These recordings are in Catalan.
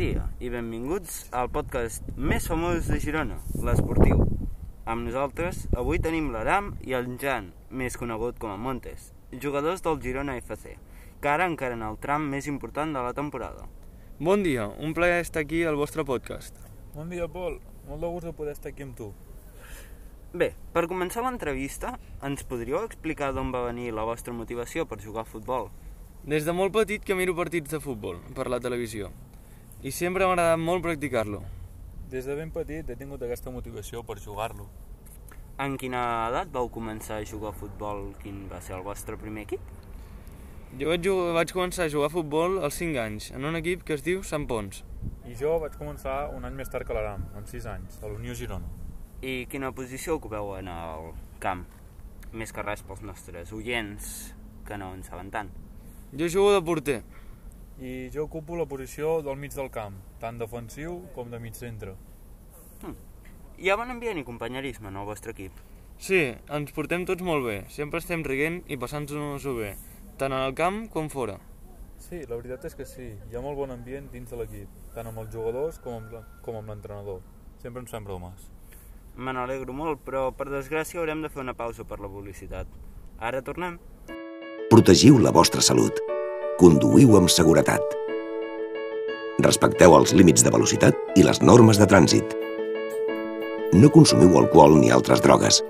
Dia i benvinguts al podcast més famós de Girona, l'Esportiu. Amb nosaltres avui tenim l'Aram i el Jan, més conegut com a Montes, jugadors del Girona FC, que ara encara en el tram més important de la temporada. Bon dia, un plaer estar aquí al vostre podcast. Bon dia, Pol. Molt de gust de poder estar aquí amb tu. Bé, per començar l'entrevista, ens podríeu explicar d'on va venir la vostra motivació per jugar a futbol? Des de molt petit que miro partits de futbol per la televisió i sempre m'ha agradat molt practicar-lo. Des de ben petit he tingut aquesta motivació per jugar-lo. En quina edat vau començar a jugar a futbol? Quin va ser el vostre primer equip? Jo vaig, jugar, vaig començar a jugar a futbol als 5 anys, en un equip que es diu Sant Pons. I jo vaig començar un any més tard que l'Aram, amb 6 anys, a l'Unió Girona. I quina posició ocupeu en el camp? Més que res pels nostres oients, que no en saben tant. Jo jugo de porter. I jo ocupo la posició del mig del camp, tant defensiu com de mig centre. Hi ha bon ambient i companyerisme en el vostre equip? Sí, ens portem tots molt bé, sempre estem riguent i passant-nos-ho bé, tant en el camp com fora. Sí, la veritat és que sí, hi ha molt bon ambient dins de l'equip, tant amb els jugadors com amb, com amb l'entrenador. Sempre ens fem bromes. Me n'alegro molt, però per desgràcia haurem de fer una pausa per la publicitat. Ara tornem. Protegiu la vostra salut. Conduïu amb seguretat. Respecteu els límits de velocitat i les normes de trànsit. No consumiu alcohol ni altres drogues.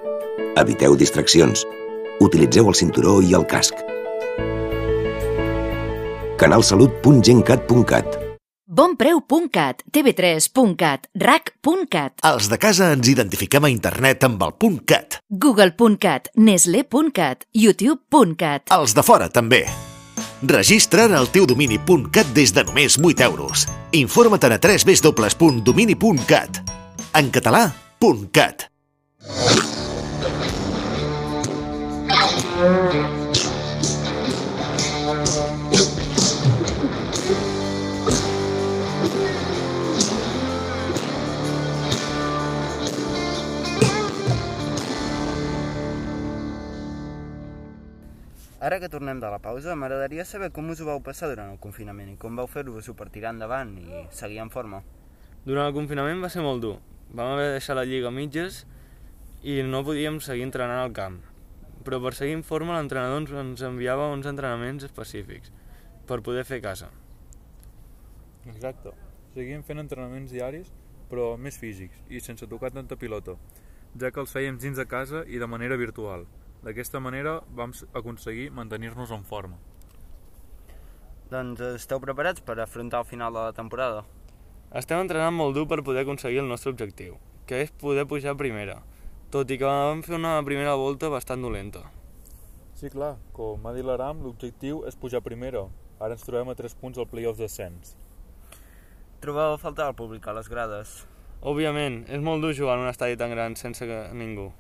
Eviteu distraccions. Utilitzeu el cinturó i el casc. canalsalut.gencat.cat Bonpreu.cat, tv3.cat, rac.cat, Els de casa ens identifiquem a internet amb el .cat. google.cat, nestle.cat, youtube.cat. Els de fora també. Registra't al teu domini .cat des de només 8 euros. Informa't a www.domini.cat. En català, .cat. Ara que tornem de la pausa, m'agradaria saber com us ho vau passar durant el confinament i com vau fer-vos-ho per tirar endavant i seguir en forma. Durant el confinament va ser molt dur. Vam haver de deixar la lliga a mitges i no podíem seguir entrenant al camp. Però per seguir en forma l'entrenador ens, enviava uns entrenaments específics per poder fer casa. Exacte. Seguim fent entrenaments diaris, però més físics i sense tocar tanta pilota, ja que els fèiem dins de casa i de manera virtual. D'aquesta manera vam aconseguir mantenir-nos en forma. Doncs esteu preparats per afrontar el final de la temporada? Estem entrenant molt dur per poder aconseguir el nostre objectiu, que és poder pujar a primera, tot i que vam fer una primera volta bastant dolenta. Sí, clar, com ha dit l'Aram, l'objectiu és pujar a primera. Ara ens trobem a 3 punts al playoff descens. Trobeu a faltar el públic a les grades? Òbviament, és molt dur jugar en un estadi tan gran sense que ningú.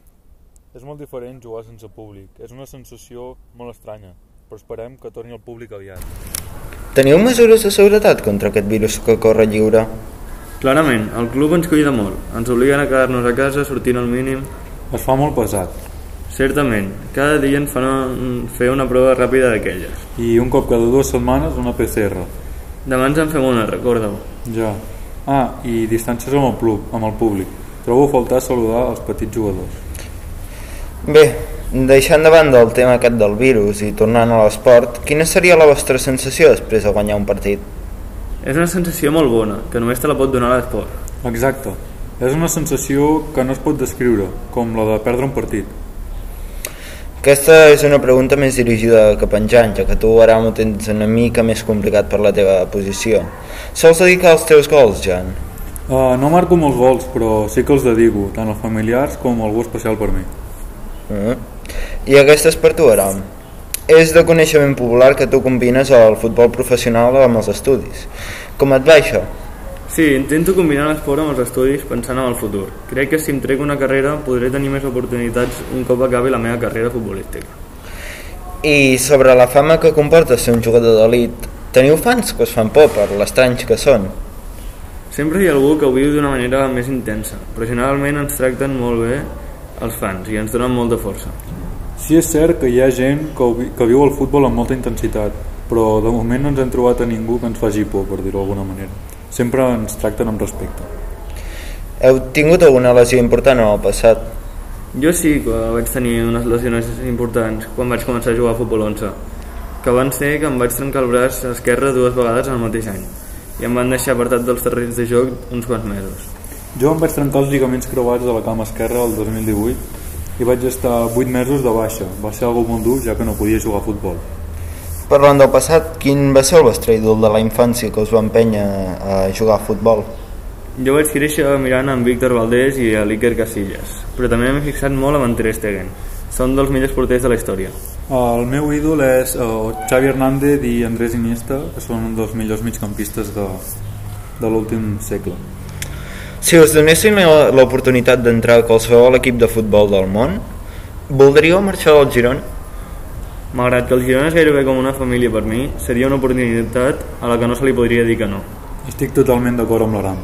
És molt diferent jugar sense públic. És una sensació molt estranya, però esperem que torni el públic aviat. Teniu mesures de seguretat contra aquest virus que corre lliure? Clarament, el club ens cuida molt. Ens obliguen a quedar-nos a casa sortint al mínim. Es fa molt pesat. Certament, cada dia ens fan fer una prova ràpida d'aquelles. I un cop cada dues setmanes una PCR. Demà ens en fem una, recorda-ho. Ja. Ah, i distàncies amb el club, amb el públic. Trobo a faltar saludar els petits jugadors. Bé, deixant de banda el tema aquest del virus i tornant a l'esport, quina seria la vostra sensació després de guanyar un partit? És una sensació molt bona, que només te la pot donar l'esport. Exacte. És una sensació que no es pot descriure, com la de perdre un partit. Aquesta és una pregunta més dirigida cap en Jan, ja que tu ara ho tens una mica més complicat per la teva posició. Sols dedicar els teus gols, Jan? Uh, no marco molts gols, però sí que els dedico, tant als familiars com a algú especial per mi. Mm. I aquesta és per tu, Aram. És de coneixement popular que tu combines el futbol professional amb els estudis. Com et va això? Sí, intento combinar l'esport amb els estudis pensant en el futur. Crec que si em trec una carrera podré tenir més oportunitats un cop acabi la meva carrera futbolística. I sobre la fama que comporta ser un jugador d'elit, teniu fans que us fan por per l'estranys que són? Sempre hi ha algú que ho viu d'una manera més intensa, però generalment ens tracten molt bé els fans i ens donen molta força. Sí és cert que hi ha gent que, que viu el futbol amb molta intensitat, però de moment no ens hem trobat a ningú que ens faci por, per dir-ho d'alguna manera. sempre ens tracten amb respecte. Heu tingut alguna lesió important en el passat? Jo sí que vaig tenir unes lesions importants quan vaig començar a jugar a futbol 11, que van ser que em vaig trencar el braç esquerre dues vegades en el mateix any i em van deixar apartat dels terrenys de joc uns quants mesos. Jo em vaig trencar els lligaments creuats de la cama esquerra el 2018 i vaig estar 8 mesos de baixa. Va ser algo molt dur ja que no podia jugar a futbol. Parlant del passat, quin va ser el vostre ídol de la infància que us va empènyer a jugar a futbol? Jo vaig créixer mirant amb Víctor Valdés i a l'Iker Casillas, però també m'he fixat molt en Ter Stegen. Són dels millors porters de la història. El meu ídol és uh, Xavi Hernández i Andrés Iniesta, que són un dels millors migcampistes de, de l'últim segle. Si us donessin la- l'oportunitat d'entrar a qualsevol equip de futbol del món, voldríeu marxar del Girona? Malgrat que el Girona és gairebé com una família per mi, seria una oportunitat a la que no se li podria dir que no. Estic totalment d'acord amb l'Aram.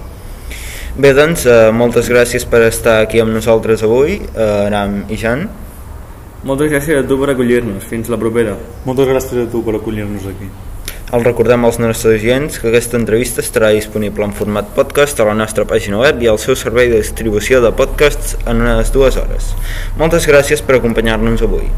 Bé, doncs, eh, moltes gràcies per estar aquí amb nosaltres avui, eh, Aram i Jan. Moltes gràcies a tu per acollir-nos. Fins la propera. Moltes gràcies a tu per acollir-nos aquí. El recordem als nostres oients que aquesta entrevista estarà disponible en format podcast a la nostra pàgina web i al seu servei de distribució de podcasts en unes dues hores. Moltes gràcies per acompanyar-nos avui.